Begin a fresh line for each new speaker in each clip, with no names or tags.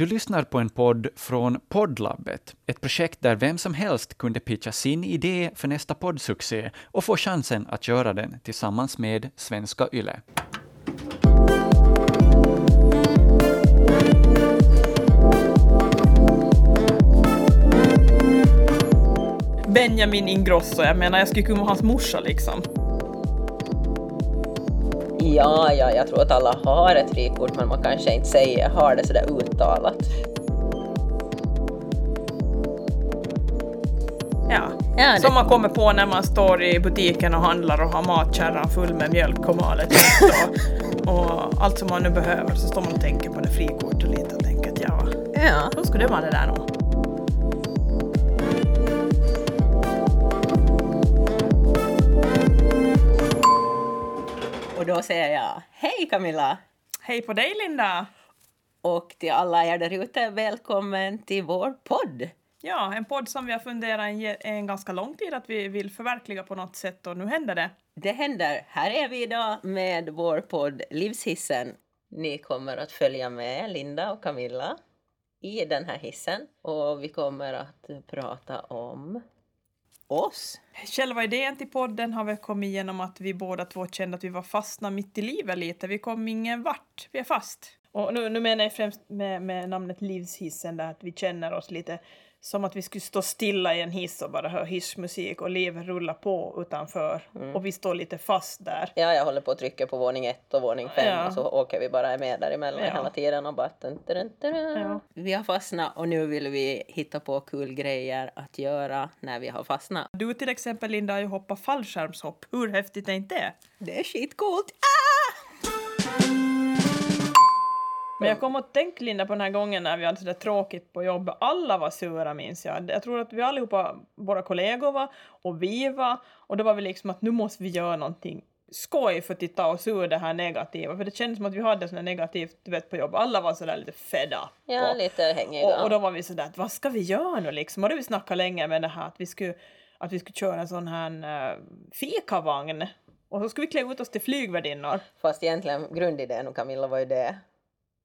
Du lyssnar på en podd från Poddlabbet, ett projekt där vem som helst kunde pitcha sin idé för nästa poddsuccé och få chansen att göra den tillsammans med Svenska Yle.
Benjamin Ingrosso, jag menar jag skulle kunna vara hans morsa liksom.
Ja, ja, jag tror att alla har ett frikort men man kanske inte säger, har det sådär uttalat.
Ja.
Ja, det-
Som man kommer på när man står i butiken och handlar och har matkärran full med mjölk och malet och, och allt som man nu behöver så står man och tänker på det frikortet lite och tänker att ja,
Ja.
då skulle det vara det där nog.
Då säger jag hej Camilla!
Hej på dig Linda!
Och till alla er där ute, välkommen till vår podd!
Ja, en podd som vi har funderat en, en ganska lång tid att vi vill förverkliga på något sätt och nu händer det.
Det händer. Här är vi idag med vår podd Livshissen. Ni kommer att följa med Linda och Camilla i den här hissen och vi kommer att prata om oss.
Själva idén till podden har väl kommit igenom att vi båda två kände att vi var fastna mitt i livet lite. Vi kom ingen vart, vi är fast. Och nu, nu menar jag främst med, med namnet Livshissen där att vi känner oss lite som att vi skulle stå stilla i en hiss och bara höra hissmusik och livet rullar på utanför. Och vi står lite fast där.
Ja, jag håller på att trycka på våning ett och våning fem
Ja.
och så åker vi bara med däremellan
Ja.
hela tiden och bara... Dun, dun, dun, dun.
Ja.
Vi har fastnat och nu vill vi hitta på kul grejer att göra när vi har fastnat.
Du till exempel Linda har ju hoppat fallskärmshopp. Hur häftigt är inte det?
Det är skitcoolt! Ah!
Men jag kom att tänka Linda på den här gången när vi hade sådär tråkigt på jobbet. Alla var sura minns jag. Jag tror att vi allihopa, våra kollegor var och vi var. Och då var vi liksom att nu måste vi göra någonting skoj för att titta oss ur det här negativa. För det kändes som att vi hade sådär negativt du vet, på jobbet. Alla var sådär lite fed up.
Ja,
och,
lite hängiga.
och, och då var vi sådär att vad ska vi göra nu liksom? Och då vi snackade länge med det här att vi skulle, att vi skulle köra en sån här uh, fikavagn. Och så skulle vi klä ut oss till flygvärdinnor.
Fast egentligen grundidén och Camilla var ju det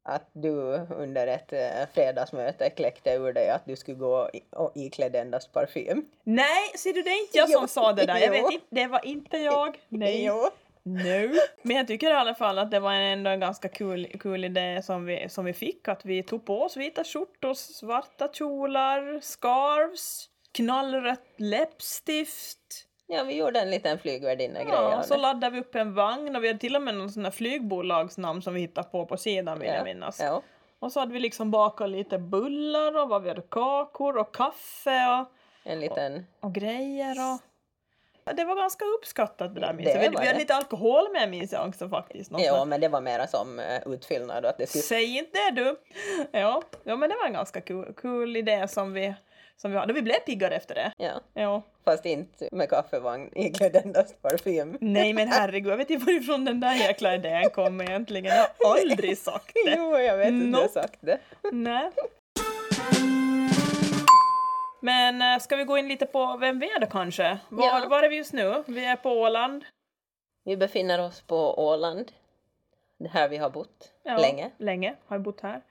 att du under ett eh, fredagsmöte kläckte ur dig att du skulle gå och iklädd endast parfym.
Nej, ser du det är inte jag som
Jo,
sa det där. Jag vet inte, det var inte jag. Nej.
Jo.
No. Men jag tycker i alla fall att det var ändå en ganska kul, kul idé som vi, som vi fick. Att vi tog på oss vita skjortor, svarta kjolar, scarves, knallrött läppstift.
Ja, vi gjorde en liten flygvärdinna-grej
Ja, så laddade vi upp en vagn och vi hade till och med någon sån där flygbolagsnamn som vi hittade på på sidan vill jag minnas.
Ja.
Och så hade vi liksom bakat lite bullar och vad vi hade kakor och kaffe och
En liten...
och grejer och... Det var ganska uppskattat det där minns
Det
jag. Vi, hade lite alkohol med minns jag också faktiskt. Någon
Ja, men det var mera som uh, utfyllnad att det skulle...
Säg inte det du! Ja, ja men det var en ganska kul, kul idé som vi, som vi hade. Vi blev piggare efter det.
Ja,
Ja.
fast inte med kaffevagn iklädd endast parfym.
Nej men herregud, jag vet inte varifrån den där jäkla idén kom egentligen. Jag har aldrig sagt det.
Jo, jag vet att du har sagt det.
Nej. Men eh, ska vi gå in lite på vem vi är då kanske? Var,
Ja.
var är vi just nu? Vi är på Åland.
Vi befinner oss på Åland. Det här vi har bott
Ja,
länge,
Länge har vi bott här.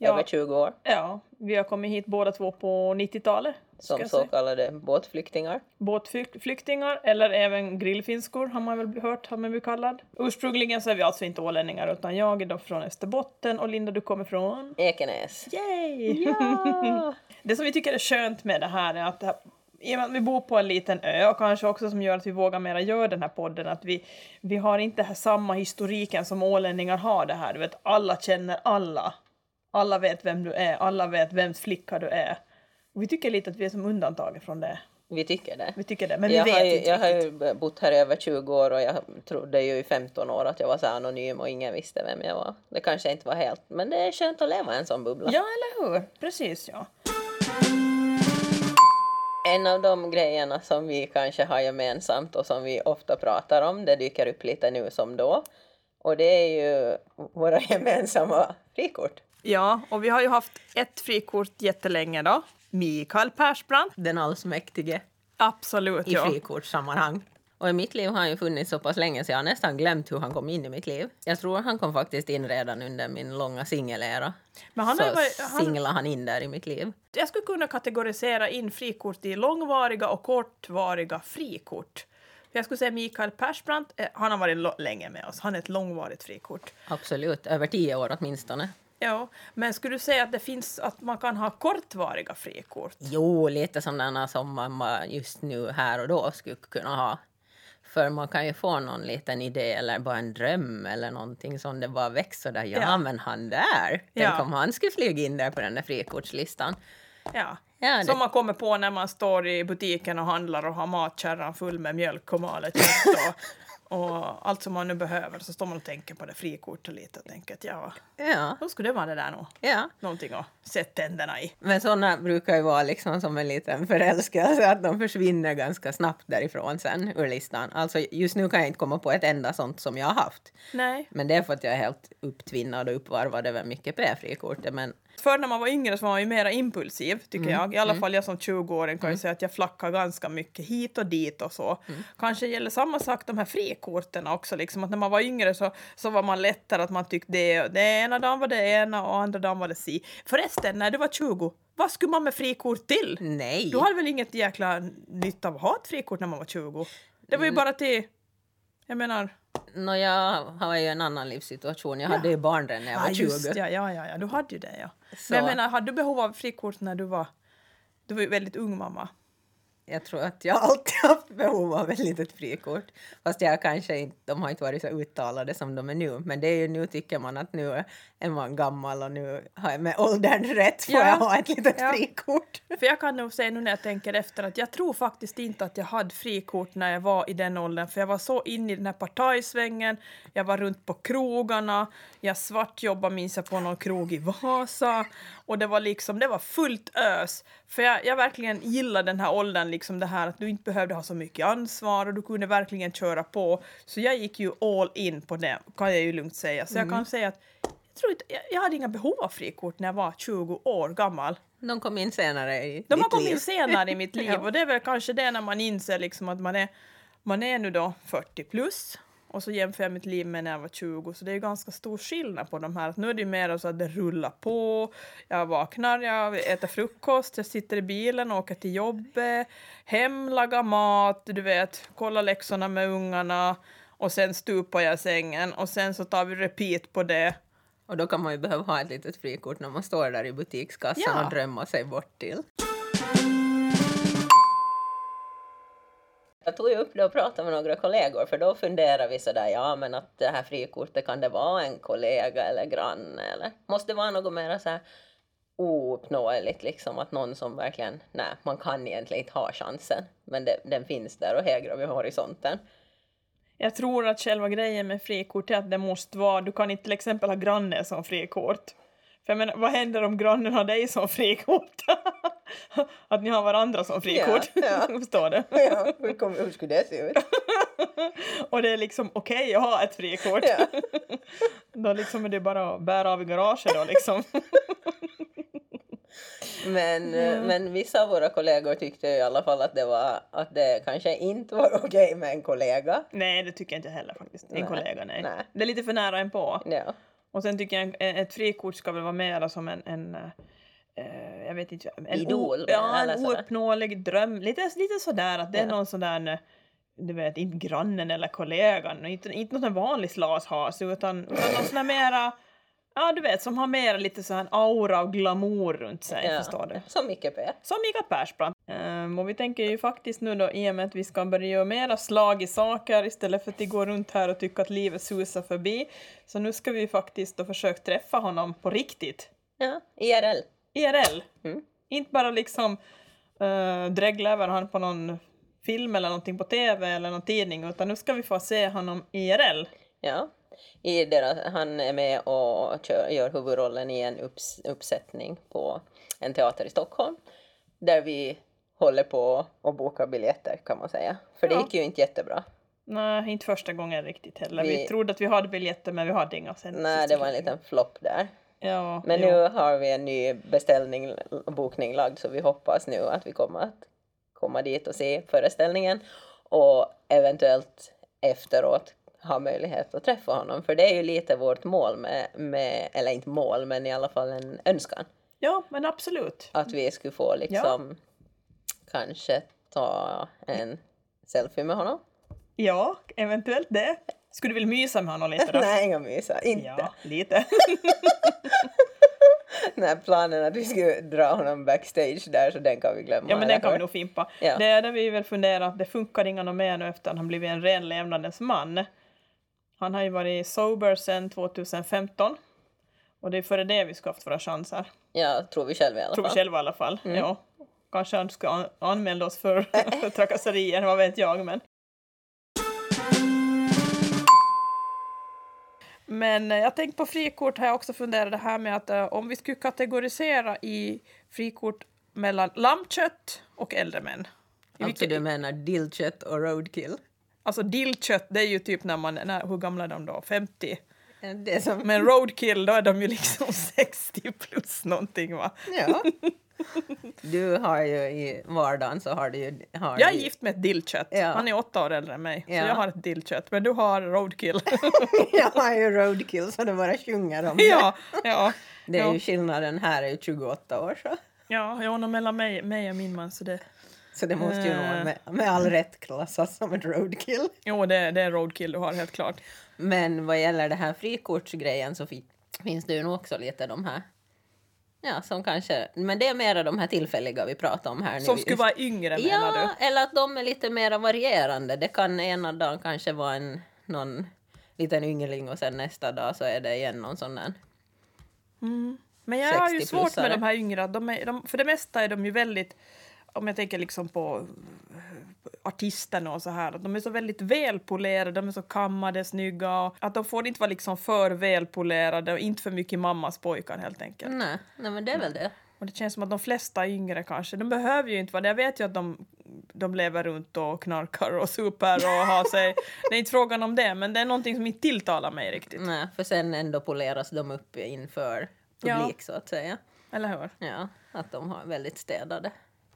över
Ja,
20 år,
ja, vi har kommit hit båda två på 90-talet.
Som så kallade båtflyktingar.
Båtflyktingar, eller även grillfinskor har man väl hört har man blivit kallad. Ursprungligen så är vi alltså inte ålänningar utan jag är då från Österbotten och Linda du kommer från?
Ekenäs.
Yay!
Ja!
Det som vi tycker är skönt med det här är att det här, i och med att vi bor på en liten ö och kanske också som gör att vi vågar mera göra den här podden att vi, vi har inte här samma historiken som ålänningar har det här. Du vet, alla känner alla. Alla vet vem du är, alla vet vems flicka du är. Och vi tycker lite att vi är som undantaget från det.
Vi tycker det.
Vi tycker det, men vi
jag
vet
har, ju,
inte
jag har ju bott här i över 20 år och jag trodde ju i 15 år att jag var så anonym och ingen visste vem jag var. Det kanske inte var helt, men det är skönt att leva i en sån bubbla.
Ja, eller hur? Precis, ja.
En av de grejerna som vi kanske har gemensamt och som vi ofta pratar om, det dyker upp lite nu som då. Och det är ju våra gemensamma frikort.
Ja, och vi har ju haft ett frikort jättelänge då. Mikael Persbrandt.
Den allsmäktige
Absolut,
i
ja.
frikortssammanhang. Och i mitt liv har han ju funnits så pass länge så jag har nästan glömt hur han kom in i mitt liv. Jag tror han kom faktiskt in redan under min långa singelera.
Men han
så
varit- han-
singlade han in där i mitt liv.
Jag skulle kunna kategorisera in frikort i långvariga och kortvariga frikort. Jag skulle säga Mikael Persbrandt, eh, han har varit länge med oss, han är ett långvarigt frikort.
Absolut, över tio år åtminstone.
Ja, men skulle du säga att det finns att man kan ha kortvariga frikort?
Jo, lite sådana som man just nu här och då skulle kunna ha. För man kan ju få någon liten idé eller bara en dröm eller någonting som det bara växer så där. Ja,
Ja.
men han där! Tänk
Ja.
om han skulle flyga in där på den där frikortslistan.
Ja.
Ja, det-
Som man kommer på när man står i butiken och handlar och har matkärran full med mjölk och malet kött och, och allt som man nu behöver. Så står man och tänker på det frikortet lite och tänker att ja,
Ja,
då skulle det vara det där nog.
ja.
Någonting att sätta tänderna i.
Men sådana brukar ju vara liksom som en liten förälskelse, att de försvinner ganska snabbt därifrån sen ur listan. Alltså just nu kan jag inte komma på ett enda sånt som jag har haft.
Nej.
Men det är för att jag är helt upptvinnad och uppvarvad över mycket P-frikortet. Men
Förr när man var yngre så var man ju mera impulsiv, tycker jag. I alla fall jag som 20-åring kan ju säga att jag flackar ganska mycket hit och dit och så. Kanske gäller samma sak de här frikorten också, liksom att när man var yngre så, så var man lättare att man tyckte det, det ena dagen var det ena och andra dagen var det si. Förresten, när du var 20, vad skulle man med frikort till?
nej!
Du hade väl inget jäkla nytta av att ha ett frikort när man var 20? Det var ju bara till, jag menar...
Nå, jag har ju en annan livssituation. Jag hade ju barn redan när jag var 20.
just ja, ja, ja, ja, du hade ju det ja.
Så-
Men jag menar, hade du behov av frikort när du var, du var ju väldigt ung mamma?
Jag tror att jag alltid haft behov av ett litet frikort. Fast jag kanske inte, de har inte varit så uttalade som de är nu. Men det är ju nu tycker man att nu är man gammal och nu har jag med åldern rätt får
Ja.
jag ha ett litet
Ja.
frikort.
För jag kan nog säga nu när jag tänker efter att jag tror faktiskt inte att jag hade frikort när jag var i den åldern för jag var så inne i den här partajsvängen, jag var runt på krogarna, jag svartjobbade minns jag på någon krog i Vasa och det var liksom, det var fullt ös. För jag, jag verkligen gillade den här åldern, liksom det här att du inte behövde ha så mycket ansvar och du kunde verkligen köra på. Så jag gick ju all in på det, kan jag ju lugnt säga. Så jag kan säga att jag, tror inte, jag, hade inga behov av frikort när jag var 20 år gammal.
De kom in senare i
De har kommit in senare i mitt liv
Ja.
och det är väl kanske det när man inser liksom att man är, man är nu då 40 plus och så jämför jag mitt liv med när jag var 20 så det är ju ganska stor skillnad på de här. Att nu är det ju mer så att det rullar på, jag vaknar, jag äter frukost, jag sitter i bilen, åker till jobbet, hem, lagar mat, du vet, kollar läxorna med ungarna och sen stupar jag i sängen och sen så tar vi repeat på det.
Och då kan man ju behöva ha ett litet frikort när man står där i butikskassan
Ja.
och drömmer sig bort till. Jag tog ju upp det och pratade med några kollegor för då funderade vi sådär, ja men att det här frikortet kan det vara en kollega eller granne eller måste det vara något mer så här ouppnåeligt liksom att någon som verkligen, nej man kan egentligen inte ha chansen men det, den finns där och hägrar vid horisonten.
Jag tror att själva grejen med frikort är att det måste vara, du kan inte till exempel ha grannen som frikort. För jag menar, vad händer om grannen har dig som frikort? att ni har varandra som frikort.
Ja, ja.
Förstår du?
Ja, hur, kom, hur skulle det se ut?
Och det är liksom okej att ha ett frikort.
Ja.
då liksom är det bara att bära av i garaget då liksom.
Men, eh, men vissa av våra kollegor tyckte i alla fall att det, var, att det kanske inte var okej med en kollega.
nej, det tycker jag inte heller faktiskt. En
Nej.
kollega, nej.
Nej.
Det är lite för nära en på.
Ja.
Och sen tycker jag ett frikort ska väl vara mera som en, en eh, jag vet inte, en,
Idol,
o, ja, en ouppnåelig dröm. Lite, lite sådär att det är
Ja.
någon sån där, du vet, inte grannen eller kollegan, inte, inte någon vanlig slashas utan, utan någon sån där mera, ja du vet, som har mera lite sån här aura och glamour runt sig,
Ja.
förstår du?
Som Micke P.
Som Mikael Persbrandt. Um, och vi tänker ju faktiskt nu då i och med att vi ska börja göra mera slag i saker istället för att gå runt här och tycka att livet susar förbi. Så nu ska vi faktiskt då försöka träffa honom på riktigt.
Ja, IRL.
IRL.
Mm.
Inte bara liksom uh, dregla över honom på någon film eller någonting på TV eller någon tidning utan nu ska vi få se honom IRL.
Ja. I deras, han är med och kör, gör huvudrollen i en upps, uppsättning på en teater i Stockholm. Där vi håller på och bokar biljetter kan man säga. För det
Ja.
gick ju inte jättebra.
Nej, inte första gången riktigt heller. Vi,
Vi-
trodde att vi hade biljetter men vi hade inga sen.
Nej, det var en liten flopp där.
Ja,
Men
ja.
nu har vi en ny beställning och bokning lagd så vi hoppas nu att vi kommer att komma dit och se föreställningen. Och eventuellt efteråt ha möjlighet att träffa honom. För det är ju lite vårt mål med, med eller inte mål, men i alla fall en önskan.
Ja, men absolut.
Att vi skulle få liksom kanske ta en selfie med honom.
Ja, eventuellt det. Skulle du vilja mysa med honom lite då?
Nej, inga mysa. Inte.
Ja, lite.
Nej, planen att vi skulle dra honom backstage där så den kan vi glömma.
Ja, men den kan vi nog fimpa.
Ja.
Det är där vi väl funderar att det funkar inga mer nu efter att han blivit en ren levnadens man. Han har ju varit sober sedan 2015. Och det är före det vi ska haft våra chanser.
Ja, tror vi själva i alla
Tror vi
fall.
själva i alla fall. Ja. Kanske han ska an- anmäla oss för, för trakasserier, vad vet jag. Men, men eh, jag tänkte på frikort har jag också funderat det här med att eh, om vi skulle kategorisera i frikort mellan lammkött och äldre män. I
Alltså
vilket-
du menar dillkött och roadkill?
Alltså dillkött, det är ju typ när man, när, hur gamla är de då? 50?
Det som...
Men roadkill, då är de ju liksom 60 plus någonting va?
Ja. Du har ju i vardagen så har du ju... Har
Jag är
du-
gift med ett dillkött.
Ja.
Han är åtta år äldre än mig. Så
Ja.
jag har ett dillkött. Men du har roadkill.
Jag har ju roadkill så det bara sjunger om det.
ja, ja.
Det är
ja.
ju skillnaden här är ju 28 år så.
Ja, ja mellan mig, mig och min man så det...
Så det måste ju nog
Eh.
med, med all rätt klassas som ett roadkill.
Jo, det, det är roadkill du har helt klart.
Men vad gäller det här frikortsgrejen så fi- finns det ju nog också lite de här Ja, som kanske, men det är mera de här tillfälliga vi pratar om här
Som
nu.
skulle vara yngre menar
Ja,
du?
eller att de är lite mer varierande. Det kan ena dagen kanske vara en någon liten yngling och sen nästa dag så är det igen någon sån där.
Men jag har ju svårt
60-plussare.
med de här yngre. De är, de, för det mesta är de ju väldigt, om jag tänker liksom på artisterna och så här, att de är så väldigt välpolerade, de är så kammade, snygga. Och att de får inte vara liksom för välpolerade och inte för mycket mammas pojkar helt enkelt.
Nej, nej men det är väl det.
Och det känns som att de flesta yngre kanske, de behöver ju inte vara det. Jag vet ju att de, de lever runt och knarkar och super och har sig. Det är inte frågan om det, men det är någonting som inte tilltalar mig riktigt.
Nej, för sen ändå poleras de upp inför
Ja.
publik så att säga.
Eller hur?
Ja, att de har väldigt städade.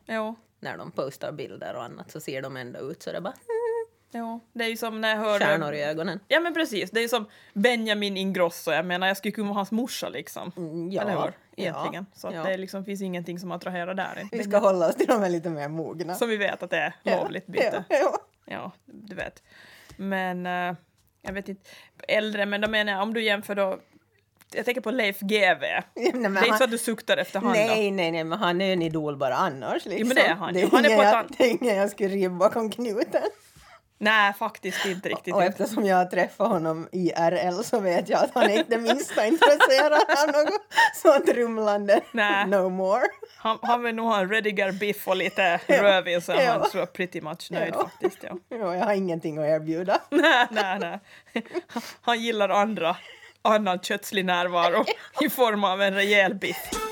Jo.
När de postar bilder och annat så ser de ändå ut så det bara
Jo. Det är ju som när jag hör...
stjärnor i ögonen.
Ja men precis, det är som Benjamin Ingrosso, jag menar jag skulle kunna vara hans morsa liksom.
Mm, ja,
Eller hur?
ja,
Egentligen. Så att
ja.
det liksom finns ingenting som attraherar där.
Vi ska hålla oss till de här lite mer mogna.
Som vi vet att det är lovligt byte.
Ja, ja.
Ja, du vet. Men eh, jag vet inte, äldre, men då menar jag om du jämför då, jag tänker på Leif GW. Det är inte så att du suktar efter då?
Nej, nej, nej, men han är en idol bara annars. Liksom.
men det är han.
Det är,
Han är på ett
jag,
an-
det är ingen jag skulle riva bakom knuten.
Nej, faktiskt inte riktigt.
Och eftersom jag har träffat honom IRL så vet jag att han är inte det minsta intresserad av något sånt rumlande.
Nej.
No more.
Han, han vill nog ha en redigar biff och lite rödvin så
Ja.
han tror jag pretty much nöjd
Ja.
faktiskt. Ja.
Ja, jag har ingenting att erbjuda.
nej, nej, nej. Han gillar andra, annan kötslig närvaro i form av en rejäl biff.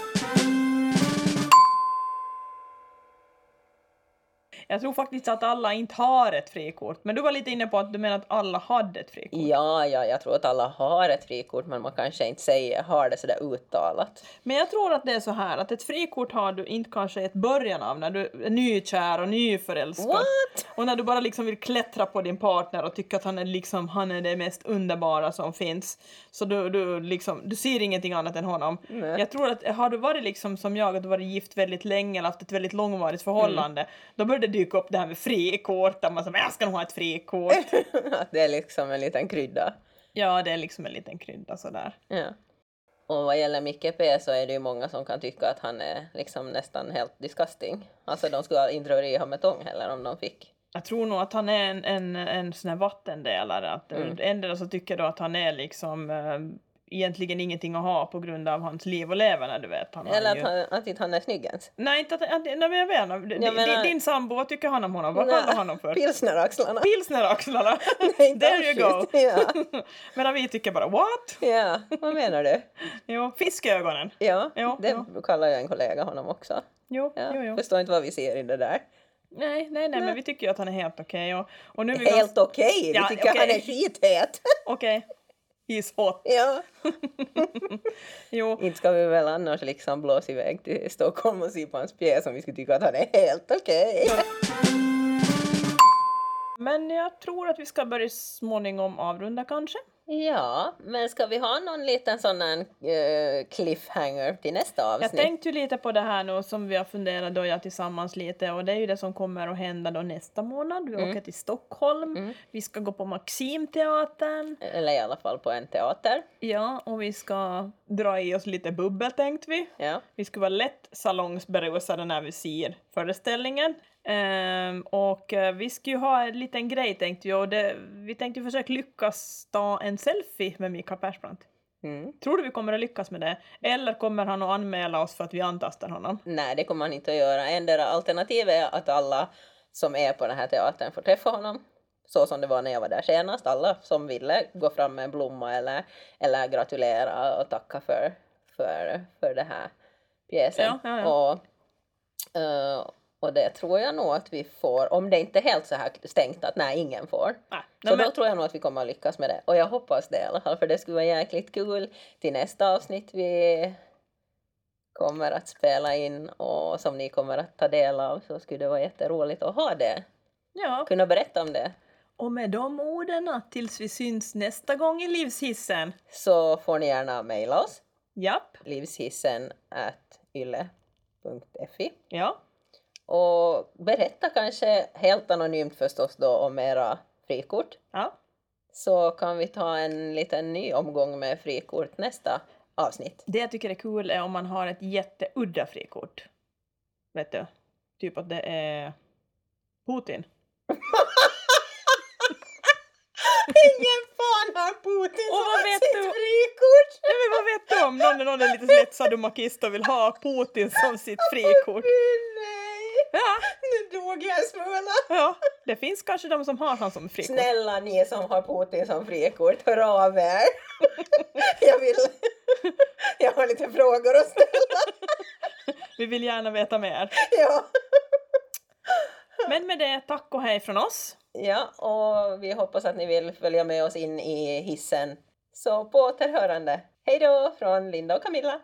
Jag tror faktiskt att alla inte har ett frikort, men du var lite inne på att du menar att alla hade ett frikort.
Ja, ja, jag tror att alla har ett frikort men man kanske inte säger, har det sådär uttalat.
Men jag tror att det är så här att ett frikort har du inte kanske i ett början av när du är nykär och nyförälskad.
What?
Och när du bara liksom vill klättra på din partner och tycker att han är liksom, han är det mest underbara som finns. Så du, du liksom, du ser ingenting annat än honom.
Nej.
Jag tror att har du varit liksom som jag, att du varit gift väldigt länge eller haft ett väldigt långvarigt förhållande, då börjar det dyka upp det här med frikort, där man säger jag ska nog ha ett frikort.
att det är liksom en liten krydda.
ja, det är liksom en liten krydda sådär.
Ja. Och vad gäller Micke P så är det ju många som kan tycka att han är liksom nästan helt disgusting. Alltså de skulle inte röra i honom med tång heller om de fick.
Jag tror nog att han är en, en, en sån här vattendelare. Att
Mm.
Ändå så tycker då att han är liksom äh, egentligen ingenting att ha på grund av hans liv och leverne, du vet. Han
Eller
ju...
att, han, att inte han är snygg ens.
Nej, inte att, att, nej, men jag vet
Jag menar-
Din sambo, vad tycker han om honom? Vad kallar du honom för?
Pilsneraxlarna.
Pilsneraxlarna!
Nej,
There you go!
Ja.
Medan vi tycker bara what?
ja, vad menar du?
Jo, fiskögonen.
Ja,
Ja,
det
ja.
kallar ju en kollega honom också.
Jo,
Ja.
jo, jo.
Förstår inte vad vi ser i det där.
Nej, nej, nej, men vi tycker ju att han är helt okej. Och, och nu vi
Helt okej, vi
Ja,
tycker
okej.
han är skithet.
Okej. He's hot.
ja.
Jo.
Inte ska vi väl annars liksom blåsa iväg till Stockholm och se på hans pjäs om vi skulle tycka att han är helt okej.
Men jag tror att vi ska börja småningom avrunda kanske.
Ja, men ska vi ha någon liten sån här eh, cliffhanger till nästa
Jag
avsnitt?
tänkte ju lite på det här nu som vi har funderat då jag tillsammans lite och det är ju det som kommer att hända då nästa månad. Vi
Mm.
åker till Stockholm,
Mm.
vi ska gå på Maximteatern,
Eller i alla fall på en teater.
ja, och vi ska dra i oss lite bubbel tänkte vi.
Ja.
Vi ska vara lätt salongsberusade när vi ser föreställningen. Ehm, och eh, vi ska ju ha en liten grej tänkte vi och det, vi tänkte försöka lyckas ta en selfie med Mikael Persbrandt.
Mm.
Tror du vi kommer att lyckas med det? Eller kommer han att anmäla oss för att vi antastar honom?
Nej, det kommer man inte att göra. Endera alternativ är att alla som är på den här teatern får träffa honom. Så som det var när jag var där senast. Alla som ville gå fram med en blomma eller, eller gratulera och tacka för, för, för det här pjäsen.
Ja, ja, ja.
Och, eh, och det tror jag nog att vi får, om det inte är helt så här stängt att nej, ingen får.
Nej,
Så
men,
då tror jag nog att vi kommer att lyckas med det. Och jag hoppas det i alla fall, för det skulle vara jäkligt kul till nästa avsnitt vi kommer att spela in och som ni kommer att ta del av så skulle det vara jätteroligt att ha det.
ja.
Kunna berätta om det.
Och med de orden tills vi syns nästa gång i livshissen.
Så får ni gärna mejla oss,
Japp,
livshissen yle.fi
ja.
Och berätta kanske helt anonymt förstås då om era frikort.
ja.
Så kan vi ta en liten ny omgång med frikort nästa avsnitt.
Det jag tycker är kul är om man har ett jätteudda frikort. Vet du? Typ att det är Putin.
Ingen fan har Putin
Och vad
som
vet
sitt
du?
frikort!
Ja, men vad vet du om någon, någon är lite lätt sadomakist och vill ha Putin som sitt frikort? Ja,
Nu dog jag smula.
ja. Det finns kanske de som har honom som frikort.
Snälla ni som har Putin som frikort, hör av er. Jag vill... Jag har lite frågor att ställa.
Vi vill gärna veta mer.
Ja.
Men med det, tack och hej från oss.
ja, och vi hoppas att ni vill följa med oss in i hissen. Så på återhörande. Hej då från Linda och Camilla.